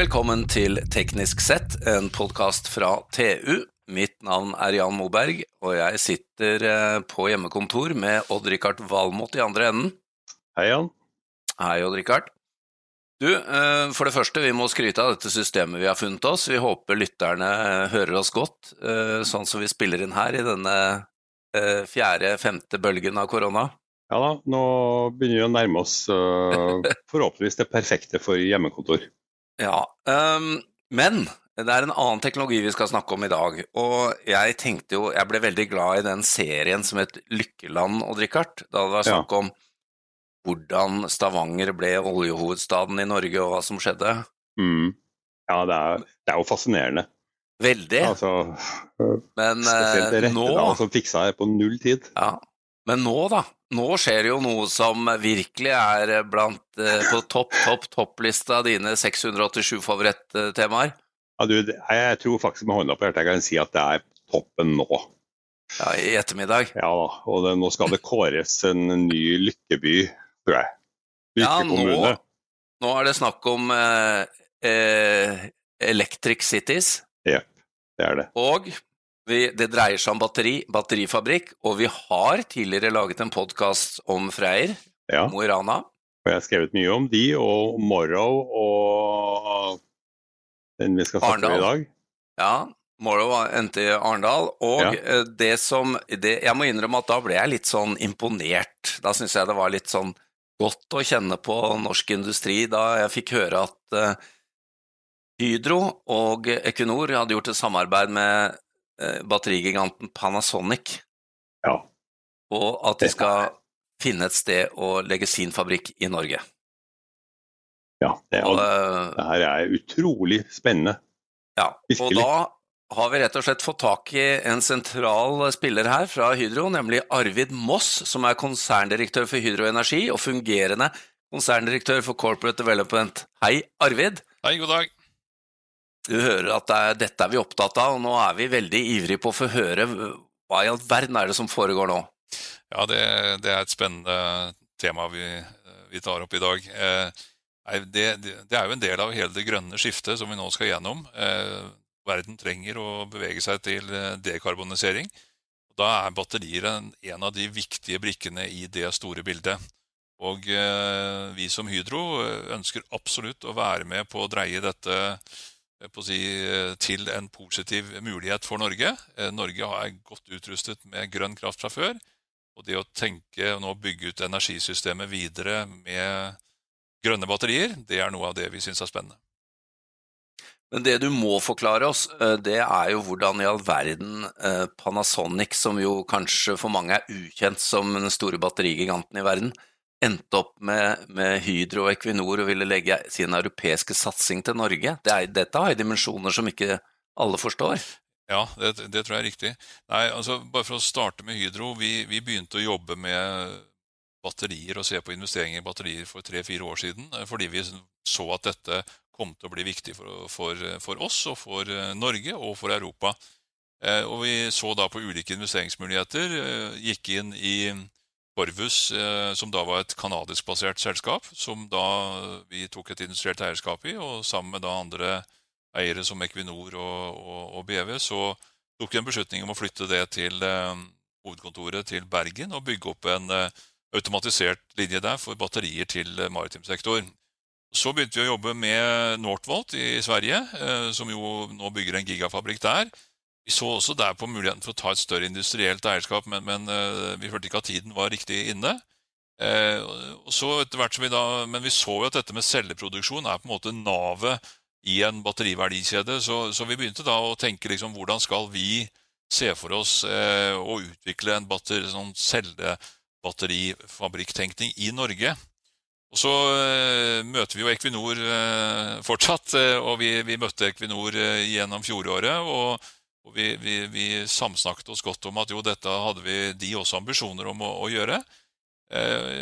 Velkommen til Teknisk sett, en podkast fra TU. Mitt navn er Jan Moberg, og jeg sitter eh, på hjemmekontor med Odd-Rikard Valmot i andre enden. Hei, Jan. Hei, Odd-Rikard. Du, eh, for det første, vi må skryte av dette systemet vi har funnet oss. Vi håper lytterne eh, hører oss godt, sånn som vi spiller inn her i denne fjerde-femte bølgen av korona. Ja da, nå begynner vi å nærme oss forhåpentligvis det perfekte for hjemmekontor. Ja, um, men det er en annen teknologi vi skal snakke om i dag. Og jeg tenkte jo Jeg ble veldig glad i den serien som het Lykkeland, og Rikard. Da det var snakk om hvordan Stavanger ble oljehovedstaden i Norge, og hva som skjedde. Mm. Ja, det er, det er, jo fascinerende. Veldig. Altså, Men spesielt det rette nå da, som fiksa det på null tid. Ja, men nå, da. Nå skjer det jo noe som virkelig er blant, eh, på topp, topp, topplista av dine 687 favorittemaer. Ja, du, jeg tror faktisk med hånda på hjertet jeg kan si at det er toppen nå. Ja, I ettermiddag? Ja da, og det, nå skal det kåres en ny lykkeby, tror jeg. Lykkekommune. Ja, nå, nå, er det snakk om eh, eh, Electric Cities. Jepp, det er det. Og vi, det dreier seg om batteri, batterifabrikk, og vi har tidligere laget en podkast om Freyr, ja. Mo i Rana. Og jeg har skrevet mye om de, og Morrow og den vi skal snakke om i dag. Ja, Morrow endte i Arendal. Og ja. Eh, det som det, Jeg må innrømme at da ble jeg litt sånn imponert. Da syns jeg det var litt sånn godt å kjenne på norsk industri da jeg fikk høre at uh, Hydro og Equinor hadde gjort et samarbeid med batterigiganten Panasonic. Ja. Og at de skal finne et sted å legge sin fabrikk i Norge. Ja, det, og, det her er utrolig spennende. Ja, og da har vi rett og slett fått tak i en sentral spiller her fra Hydro, nemlig Arvid Moss, som er konserndirektør for Hydro Energi og fungerende konserndirektør for Corporate Development. Hei, Arvid. Hei, god dag. Du hører at det er, dette er vi opptatt av, og nå er vi veldig ivrige på å få høre hva i all verden er det som foregår nå? Ja, det, det er et spennende tema vi, vi tar opp i dag. Eh, det, det, er jo en del av hele det grønne skiftet som vi nå skal gjennom. Eh, verden trenger å bevege seg til eh, dekarbonisering. Da er batterier en, en, av de viktige brikkene i det store bildet. Og eh, vi som Hydro eh, ønsker absolutt å være med på å dreie dette eh, si, til en positiv mulighet for Norge. Eh, Norge er godt utrustet med grønn kraft fra før. Og det å tenke og nå bygge ut energisystemet videre med grønne batterier, det er noe av det vi syns er spennende. Men det du må forklare oss, eh, det er jo hvordan i all verden eh, Panasonic, som jo kanskje for mange er ukjent som den store batterigiganten i verden, endte opp med, med Hydro og Equinor og ville legge sin europeiske satsing til Norge. Det er, dette har dimensjoner som ikke alle forstår. Ja, det, det, tror jeg er riktig. Nei, altså Bare for å starte med Hydro. Vi, vi begynte å jobbe med batterier og se på investeringer i batterier for tre-fire år siden, eh, fordi vi så at dette kom til å bli viktig for, for, for oss og for eh, Norge og for Europa. Eh, og vi så da på ulike investeringsmuligheter, gikk inn i Corvus, som da var et kanadisk basert selskap, som da vi tok et industrielt eierskap i, og sammen med da andre eiere som Equinor og, og, og BV, så tok vi en beslutning om å flytte det til hovedkontoret til Bergen og bygge opp en automatisert linje der for batterier til eh, maritim sektor. Så begynte vi å jobbe med Northvolt i Sverige, eh, som jo nå bygger en gigafabrikk der. Vi så også der på muligheten for å ta et større industrielt eierskap, men, men eh, vi følte ikke at tiden var riktig inne. Så vi da, men vi så jo at dette med celleproduksjon er på en måte navet i en batteriverdikjede. Så, så vi begynte da å tenke liksom, hvordan skal vi se for oss eh, å utvikle en batter, sånn cellebatterifabrikktenkning i Norge. Og Så eh, møter vi jo Equinor uh, fortsatt, uh, og vi, vi, møtte Equinor gjennom fjoråret. Og, og vi, vi, vi, samsnakket oss godt om at jo, dette hadde vi de også ambisjoner om å, å gjøre.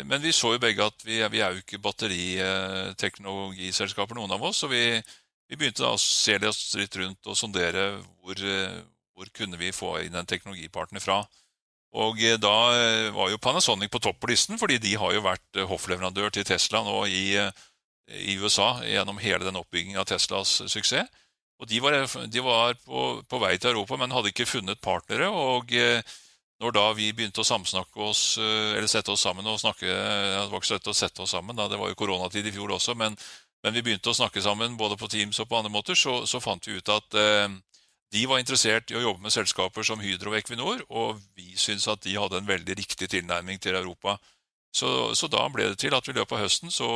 men vi så jo begge at vi, vi er jo ikke batteriteknologiselskaper, noen av oss. Så vi, begynte da å se oss litt rundt og sondere hvor, hvor kunne vi få inn en teknologipartner fra. Og eh, da eh, var jo Panasonic på topp på listen, fordi de har jo vært eh, hoffleverandør til Tesla nå i i USA gjennom hele den oppbyggingen av Teslas suksess. Og De var, de var på, på, vei til Europa, men hadde ikke funnet partnere. og eh, når da vi begynte å samsnakke oss, eh, eller sette oss sammen og snakke Det var ikke så lett å sette oss sammen, da, det var jo koronatid i fjor også, men, men, vi begynte å snakke sammen både på Teams og på andre måter, så, så fant vi ut at eh, de var interessert i å jobbe med selskaper som Hydro og Equinor, og vi syntes at de hadde en veldig riktig tilnærming til Europa. Så, så da ble det til at vi i løpet av høsten så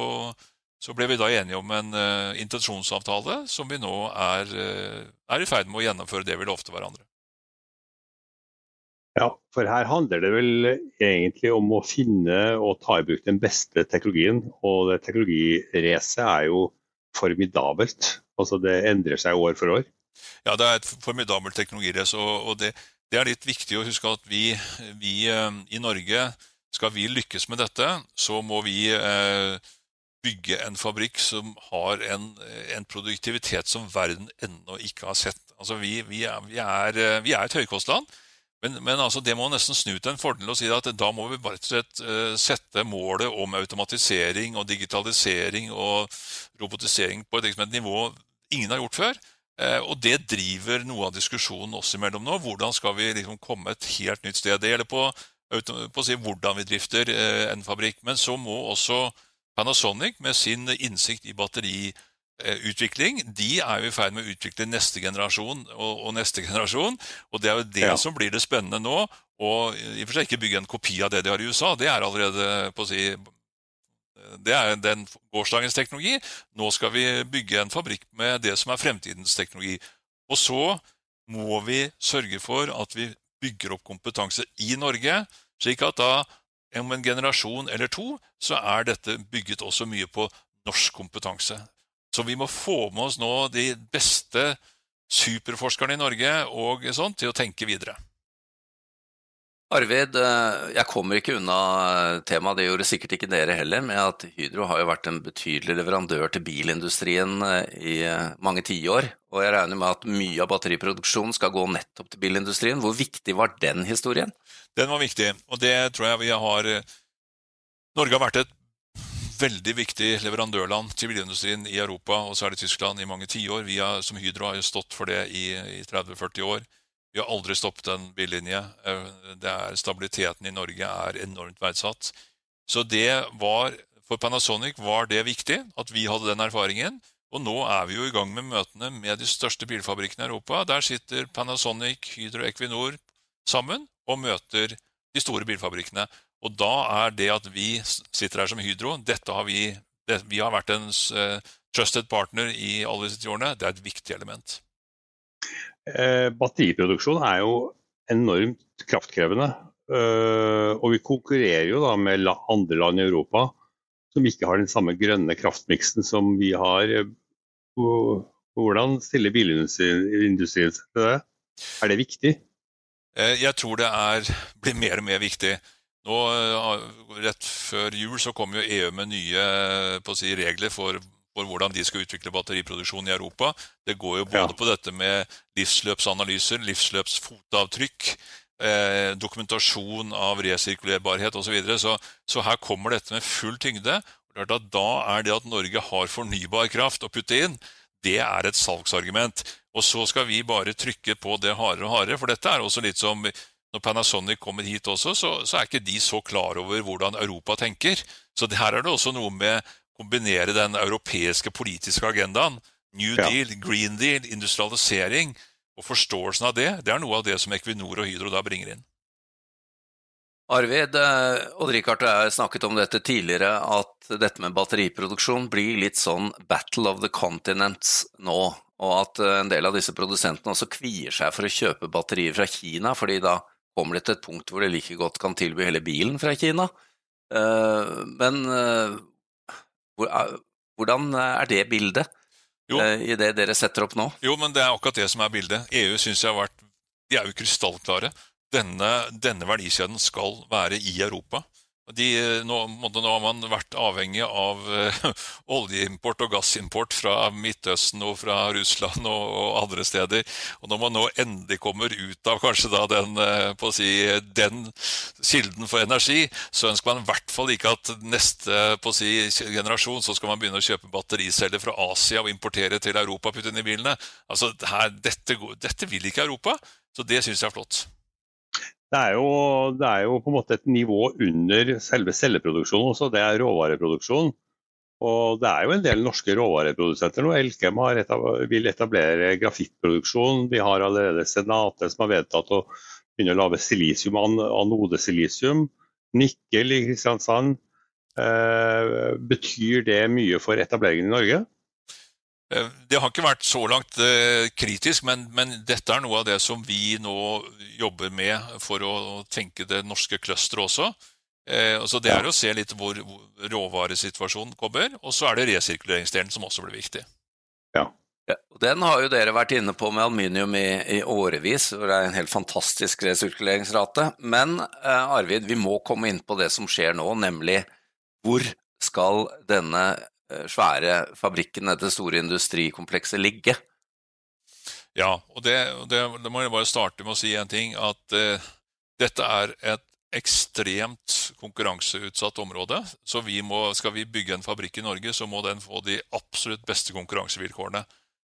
så ble vi da enige om en uh, intensjonsavtale som vi nå er, uh, er i ferd med å gjennomføre det vi lovte hverandre. Ja, for her handler det vel egentlig om å finne og ta i bruk den beste teknologien. Og det teknologiracet er jo formidabelt. Altså det endrer seg år for år. Ja, det er et formidabelt teknologirace. Og, det, det, er litt viktig å huske at vi, vi uh, i Norge, skal vi lykkes med dette, så må vi eh, bygge en fabrikk som har en, en produktivitet som verden ennå ikke har sett. Altså, vi, vi, er, vi, er, vi er, et høykostland, men, men altså, det må nesten snu til en fordel å si at da må vi bare slett, uh, sette målet om automatisering og digitalisering og robotisering på et, liksom, nivå ingen har gjort før. Og det driver noe av diskusjonen oss imellom nå. Hvordan skal vi liksom, komme et helt nytt sted? Det gjelder på, på å si hvordan vi drifter en fabrikk, men så må også Panasonic med sin innsikt i batteriutvikling de er jo i ferd med å utvikle neste generasjon og, og neste generasjon. Og det er jo det ja. som blir det spennende nå. Og i og for seg ikke bygge en kopi av det de har i USA. Det er allerede på å si det er den gårsdagens teknologi. Nå skal vi bygge en fabrikk med det som er fremtidens teknologi. Og så må vi sørge for at vi bygger opp kompetanse i Norge, slik at da om en generasjon eller to så er dette bygget også mye på norsk kompetanse. Så vi må få med oss nå de beste superforskerne i Norge og sånn til å tenke videre. Arvid, eh, jeg kommer ikke unna temaet, det gjorde sikkert ikke dere heller, med at Hydro har jo vært en betydelig leverandør til bilindustrien eh, i eh, mange tiår. Og jeg regner med at mye av batteriproduksjonen skal gå nettopp til bilindustrien. Hvor viktig var den historien? Den var viktig, og det tror jeg vi har Norge har vært et veldig viktig leverandørland til bilindustrien i Europa, og særlig Tyskland, i mange tiår. Vi har, som Hydro har jo stått for det i, i 30-40 år. Vi har aldri stoppet en billinje. Er, stabiliteten i Norge er enormt verdsatt. Så det var, for Panasonic var det viktig at vi hadde den erfaringen. Og nå er vi jo i gang med møtene med de største bilfabrikkene i Europa. Der sitter Panasonic, Hydro og Equinor sammen og møter de store bilfabrikkene. Og da er det at vi sitter her som Hydro dette har vi, det, vi har vært en uh, trusted partner i alle disse årene. Det er et viktig element. Eh, batteriproduksjon er jo enormt kraftkrevende. Eh, og vi konkurrerer jo da med andre land i Europa som ikke har den samme grønne kraftmiksen som vi har. Hvordan stiller bilindustrien seg til det? Er det viktig? Eh, jeg tror det er, blir mer og mer viktig. Nå, Rett før jul så kom jo EU med nye si, regler for for hvordan de skal utvikle batteriproduksjon i Europa. Det går jo både ja. på dette med livsløpsanalyser, livsløpsfotavtrykk, eh, dokumentasjon av resirkulerbarhet osv. Så, videre. så Så her kommer dette med full tyngde. Da er det at Norge har fornybar kraft å putte inn, det er et salgsargument. Og så skal vi bare trykke på det hardere og hardere. For dette er også litt som når Panasonic kommer hit også, så, så er ikke de så klar over hvordan Europa tenker. Så her er det også noe med å kombinere den europeiske politiske agendaen, New Deal, Green Deal, industrialisering og forståelsen av det, det er noe av det som Equinor og Hydro da bringer inn. Arvid, eh, og jeg har snakket om dette tidligere, at dette med batteriproduksjon blir litt sånn battle of the continents nå. Og at eh, en del av disse produsentene også kvier seg for å kjøpe batterier fra Kina, fordi da kommer det til et punkt hvor de like godt kan tilby hele bilen fra Kina. Eh, men hvordan er det bildet jo. I det dere setter opp nå? Jo, men det er akkurat det som er bildet. EU syns jeg har vært De er jo krystallklare. Denne, denne verdikjeden skal være i Europa. De, nå, nå, har man vært avhengig av uh, oljeimport og gassimport fra Midtøsten og fra Russland og, og, andre steder. Og når man nå endelig kommer ut av kanskje da den, uh, si, den kilden for energi, så ønsker man i hvert fall ikke at neste si, generasjon så skal man begynne å kjøpe battericeller fra Asia og importere til Europa og putte inn i bilene. Altså, her, dette, dette vil ikke Europa, så det syns jeg er flott. Det er, jo, det er, jo, på en måte et nivå under selve celleproduksjonen også, det er råvareproduksjon. Og det er jo en del norske råvareprodusenter nå. Elkem etab vil etablere grafittproduksjon. Vi har allerede Senate som har vedtatt å begynne å lage silisium, anodesilisium. Nikkel i Kristiansand. Eh, betyr det mye for etableringen i Norge? Eh, det har ikke vært så langt eh, kritisk, men, men, dette er noe av det som vi nå jobber med for å tenke det norske clusteret også. Eh, så Det er å se litt hvor, råvaresituasjonen kommer, og så er det resirkuleringsdelen som også blir viktig. Ja. ja. Den har jo dere vært inne på med aluminium i, i årevis, hvor det er en helt fantastisk resirkuleringsrate. Men Arvid, vi må komme inn på det som skjer nå, nemlig hvor skal denne svære fabrikken, dette store industrikomplekset, ligge? Ja, og det, det, det, må jeg bare starte med å si en ting. At eh, dette er et ekstremt konkurranseutsatt område. Så vi må, skal vi bygge en fabrikk i Norge, så må den få de absolutt beste konkurransevilkårene.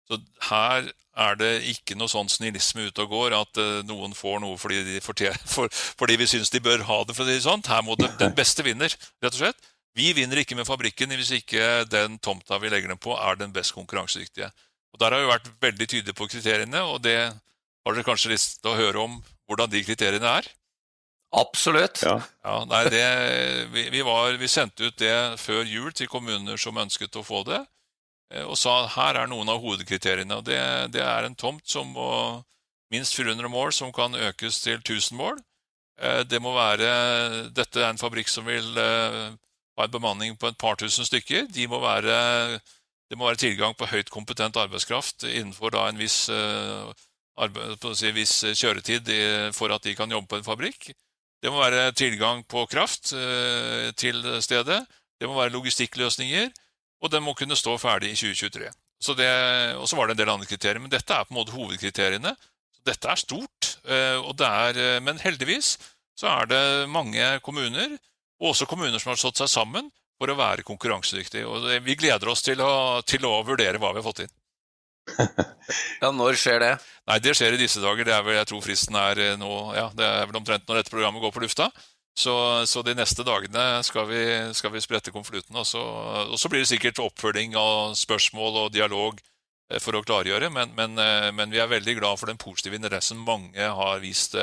Så her er det ikke noe sånn snillisme ute og går, at eh, noen får noe fordi, de fortjener, for, fordi vi syns de bør ha det. for å si sånt. Her må det, den beste vinner, rett og slett. Vi vinner ikke med fabrikken hvis ikke den tomta vi legger den på, er den best konkurransedyktige. Og Der har vi vært veldig tydelige på kriteriene, og det har dere kanskje lyst til å høre om hvordan de kriteriene er? Absolutt. Ja. ja nei, det, vi, vi, var, vi, sendte ut det før jul til kommuner som ønsket å få det, eh, og sa her er noen av hovedkriteriene. og Det, det er en tomt som må minst 400 mål, som kan økes til 1000 mål. Eh, det må være, dette er en fabrikk som vil eh, ha en bemanning på et par tusen stykker. De må være, det må være tilgang på høyt kompetent arbeidskraft innenfor en viss, uh, si, viss, kjøretid for at de kan jobbe på en fabrikk. Det må være tilgang på kraft uh, til stedet. Det må være logistikkløsninger. Og den må kunne stå ferdig i 2023. Så det, og så var det en del andre kriterier, men dette er på en måte hovedkriteriene. Så dette er stort, uh, er, men heldigvis så er det mange kommuner og også kommuner som har stått seg sammen for å være konkurransedyktige. Og vi gleder oss til å, til å vurdere hva vi har fått inn. ja, Når skjer det? Nei, Det skjer i disse dager. Det er vel, jeg tror fristen er eh, nå, ja, det er vel omtrent når dette programmet går på lufta. Så, så de neste dagene skal vi, skal vi sprette konvolutten. Og, og, så blir det sikkert oppfølging av spørsmål og dialog eh, for å klargjøre. Men, men, eh, men vi er veldig glad for den positive interessen mange har vist.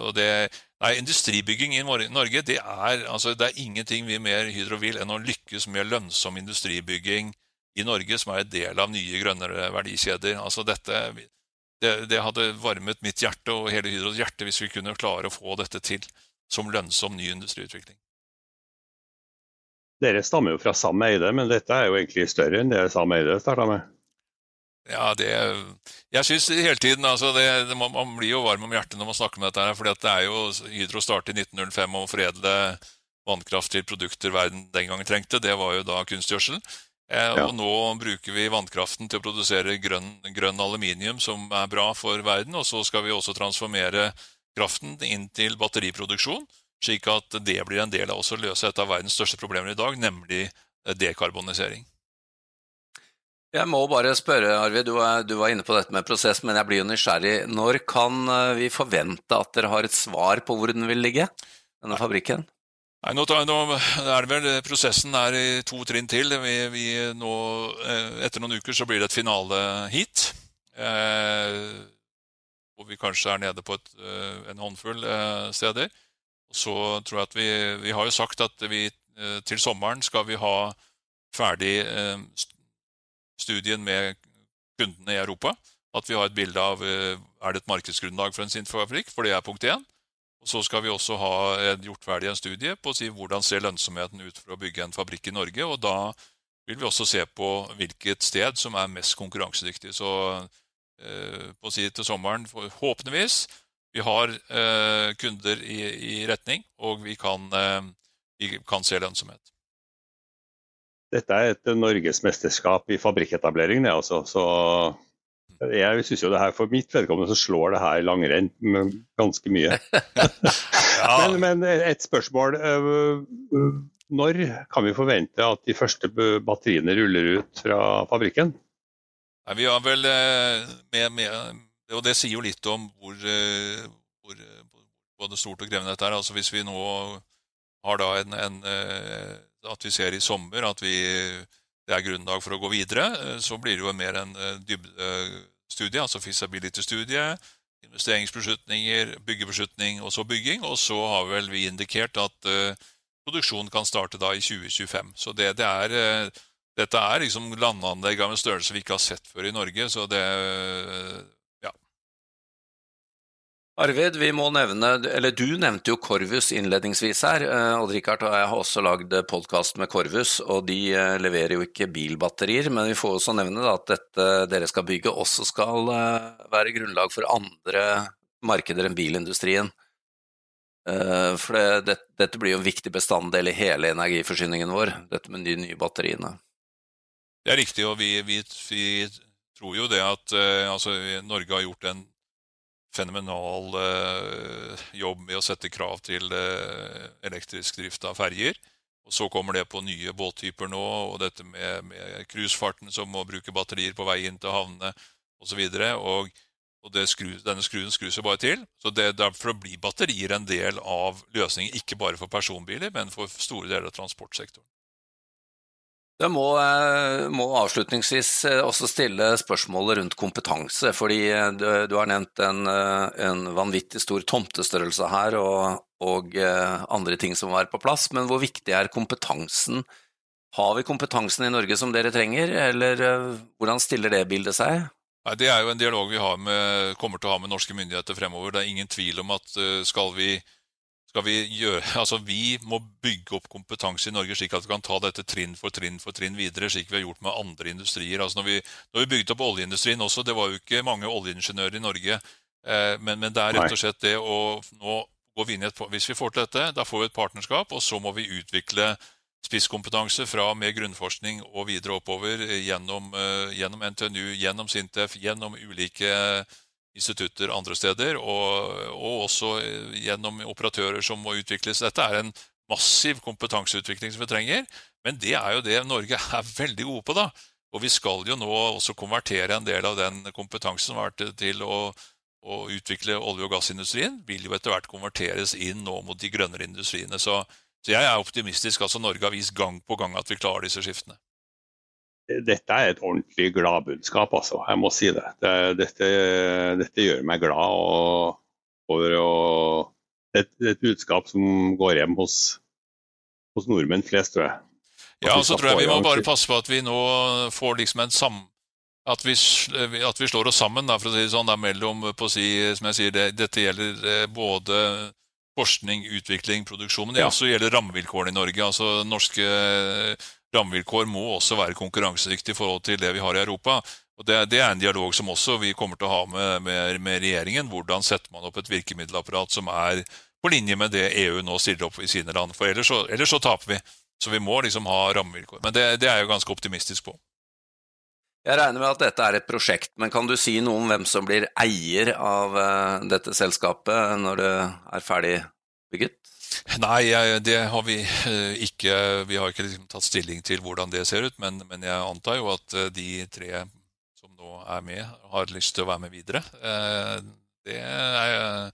Og det, Nei, Industribygging i Norge det er, altså, det er ingenting vi mer Hydro vil enn å lykkes med lønnsom industribygging i Norge, som er en del av nye, grønnere verdikjeder. Altså, dette, det, det, hadde varmet mitt hjerte og hele Hydros hjerte hvis vi kunne klare å få dette til som lønnsom ny industriutvikling. Dere stammer jo fra Sam Eide, men dette er jo egentlig større enn det Sam Eide starta med? Ja, det Jeg syns hele tiden altså det, det, Man blir jo varm om hjertet når man snakker om dette. her, fordi det er jo Hydro startet i 1905 om å foredle vannkraft til produkter verden den gangen trengte. Det var jo da kunstgjødsel. Eh, ja. Og nå bruker vi vannkraften til å produsere grønn, grønn, aluminium, som er bra for verden. Og så skal vi også transformere kraften inn til batteriproduksjon, slik at det blir en del av å løse et av verdens største problemer i dag, nemlig dekarbonisering. Jeg må bare spørre, Arvid, du, du, var inne på dette med prosess, men jeg blir jo nysgjerrig. Når kan eh, vi forvente at dere har et svar på hvor den vil ligge, denne fabrikken? Nei, nå, nå er det vel Prosessen er i to trinn til. Vi, vi nå, eh, etter noen uker så blir det et finale hit. Eh, hvor vi kanskje er nede på et, eh, en håndfull eh, steder. Så tror jeg at vi, vi har jo sagt at vi til sommeren skal vi ha ferdig studien med kundene i Europa. At vi har et bilde av eh, er det et markedsgrunnlag for en Sintfabrikk, for det er punkt én. Og Så skal vi også ha gjort ferdig en studie på å si hvordan ser lønnsomheten ut for å bygge en fabrikk i Norge. og Da vil vi også se på hvilket sted som er mest konkurransedyktig. Så eh, på å si til sommeren, forhåpentligvis, Vi har eh, kunder i, i, retning, og vi kan, eh, vi kan se lønnsomhet. Dette er et norgesmesterskap i fabrikketablering, det altså. Så jeg syns jo det her for mitt vedkommende så slår det her langrenn ganske mye. ja. men, men, et spørsmål. Når kan vi forvente at de første batteriene ruller ut fra fabrikken? Nei, vi har vel med, med, Og det sier jo litt om hvor, hvor både stort og krevende dette er. Altså Hvis vi nå har da en, en at vi ser i sommer at vi, det er grunnlag for å gå videre, eh, så blir det jo mer en eh, dybdestudie, altså feasibility-studie, investeringsbeslutninger, byggebeslutning og så bygging. Og så har vel vi indikert at uh, produksjonen kan starte da i 2025. Så det, det er, dette er liksom landanlegg av en størrelse vi ikke har sett før i Norge. Så det, Arvid, vi må nevne, eller du nevnte jo Corvus innledningsvis her. Eh, Odd-Rikard og jeg har også lagd podkast med Corvus, og de eh, leverer jo ikke bilbatterier. Men vi får også nevne at dette dere skal bygge også skal eh, være grunnlag for andre markeder enn bilindustrien. For det, dette blir jo en viktig bestanddel i hele energiforsyningen vår, dette med de nye batteriene. Det er riktig, og vi, vi, vi tror jo det at altså, Norge har gjort en fenomenal eh, jobb med å sette krav til eh, elektrisk drift av ferjer. Og Så kommer det på nye båttyper nå, og dette med cruisefarten som må bruke batterier på vei inn til havnene osv. Og, og skru, denne skruen skrus jo bare til. Så det, Derfor blir batterier en del av løsningen, ikke bare for personbiler, men for store deler av transportsektoren. Jeg må, eh, må, avslutningsvis eh, også stille spørsmålet rundt kompetanse. fordi eh, Du, har nevnt en, en, vanvittig stor tomtestørrelse her og, og, andre ting som må være på plass. Men hvor viktig er kompetansen? Har vi kompetansen i Norge som dere trenger, eller hvordan stiller det bildet seg? Nei, Det er jo en dialog vi med, kommer til å ha med norske myndigheter fremover. Det er ingen tvil om at skal vi skal vi gjøre Altså, vi må bygge opp kompetanse i Norge slik at vi kan ta dette trinn for trinn for trinn videre, slik vi har gjort med andre industrier. Altså, når vi, når vi bygde opp oljeindustrien også, det var jo ikke mange oljeingeniører i Norge, eh, men, men, det er rett og slett det å nå gå inn i et Hvis vi får til dette, da får vi et partnerskap, og så må vi utvikle spisskompetanse fra med grunnforskning og videre oppover gjennom, uh, gjennom NTNU, gjennom Sintef, gjennom ulike institutter andre steder, og, og, også gjennom operatører som må utvikles. Dette er en massiv kompetanseutvikling som vi trenger, men det er jo det Norge er veldig gode på. da. Og vi skal jo nå også konvertere en del av den kompetansen som har vært til å, å utvikle olje- og gassindustrien, vil jo etter hvert konverteres inn nå mot de grønnere industriene. Så, så jeg er optimistisk. altså Norge har vist gang på gang at vi klarer disse skiftene dette er et ordentlig gladbudskap, altså. Jeg må si det. det dette, dette, gjør meg glad. Og, over å, et, et budskap som går hjem hos, hos nordmenn flest, tror jeg. Ja, så tror jeg vi må bare passe på at vi nå får liksom en sam... At vi, at vi slår oss sammen, da, for å si det sånn, da, mellom på å si, som jeg sier, det, Dette gjelder eh, både forskning, utvikling, produksjon, men det ja. også gjelder rammevilkårene i Norge. altså Norske rammevilkår må også være konkurransedyktige i forhold til det vi har i Europa. Og det, det, er en dialog som også vi kommer til å ha med, med, med, regjeringen. Hvordan setter man opp et virkemiddelapparat som er på linje med det EU nå stiller opp i sine land. For ellers så, ellers så taper vi. Så vi må liksom ha rammevilkår. Men det, det er jeg jo ganske optimistisk på. Jeg regner med at dette er et prosjekt, men kan du si noe om hvem som blir eier av uh, dette selskapet når det er ferdig bygget? Nei, det har vi eh, ikke. Vi har ikke liksom tatt stilling til hvordan det ser ut, men, men, jeg antar jo at eh, de tre som nå er med, har lyst til å være med videre. Eh, det er,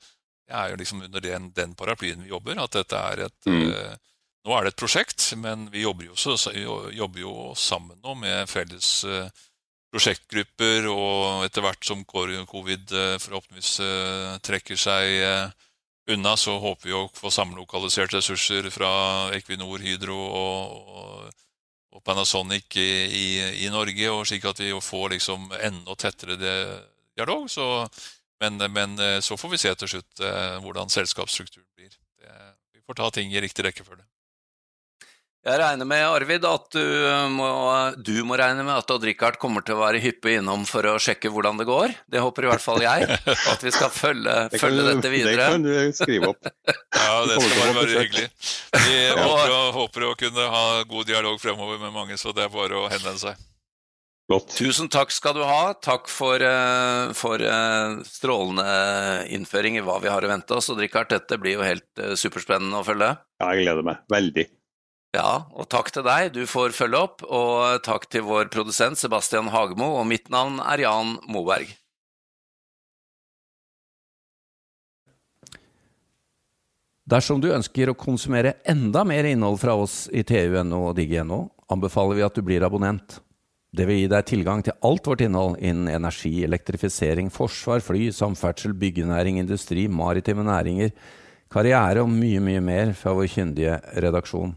det er jo liksom under den, den, paraplyen vi jobber, at dette er et mm. Nå er det et prosjekt, men vi jobber jo, så, jobber jo sammen nå med felles prosjektgrupper, og etter hvert som covid forhåpentligvis trekker seg unna, så håper vi å få samlokalisert ressurser fra Equinor, Hydro og, og, Panasonic i, i, i, Norge, og slik at vi får liksom enda tettere dialog. Så, men, men, eh, så får vi se til slutt eh, hvordan selskapsstrukturen blir. Det, vi får ta ting i riktig rekkefølge. Jeg regner med, Arvid, at du må, du må regne med at Odd-Rikard kommer til å være hyppig innom for å sjekke hvordan det går. Det håper i hvert fall jeg. At vi skal følge, det følge dette videre. Det kan du skrive opp. Ja, det skal bare være hyggelig. Vi håper, håper, å kunne ha god dialog fremover med mange, så det er bare å henvende seg. Godt. Tusen takk skal du ha. Takk for, eh, for eh, strålende innføring i hva vi har å vente oss. Og Rikard, dette blir jo helt eh, superspennende å følge. Ja, jeg gleder meg. Veldig. Ja, og takk til deg, du får følge opp, og takk til vår produsent Sebastian Hagemo, og mitt navn er Jan Moberg. Dersom du ønsker å konsumere enda mer innhold fra oss i TU.no og digg.no, anbefaler vi at du blir abonnent. Det vil gi deg tilgang til alt vårt innhold innen energi, elektrifisering, forsvar, fly, samferdsel, byggenæring, industri, maritime næringer, karriere og mye, mye mer fra vår kyndige redaksjon.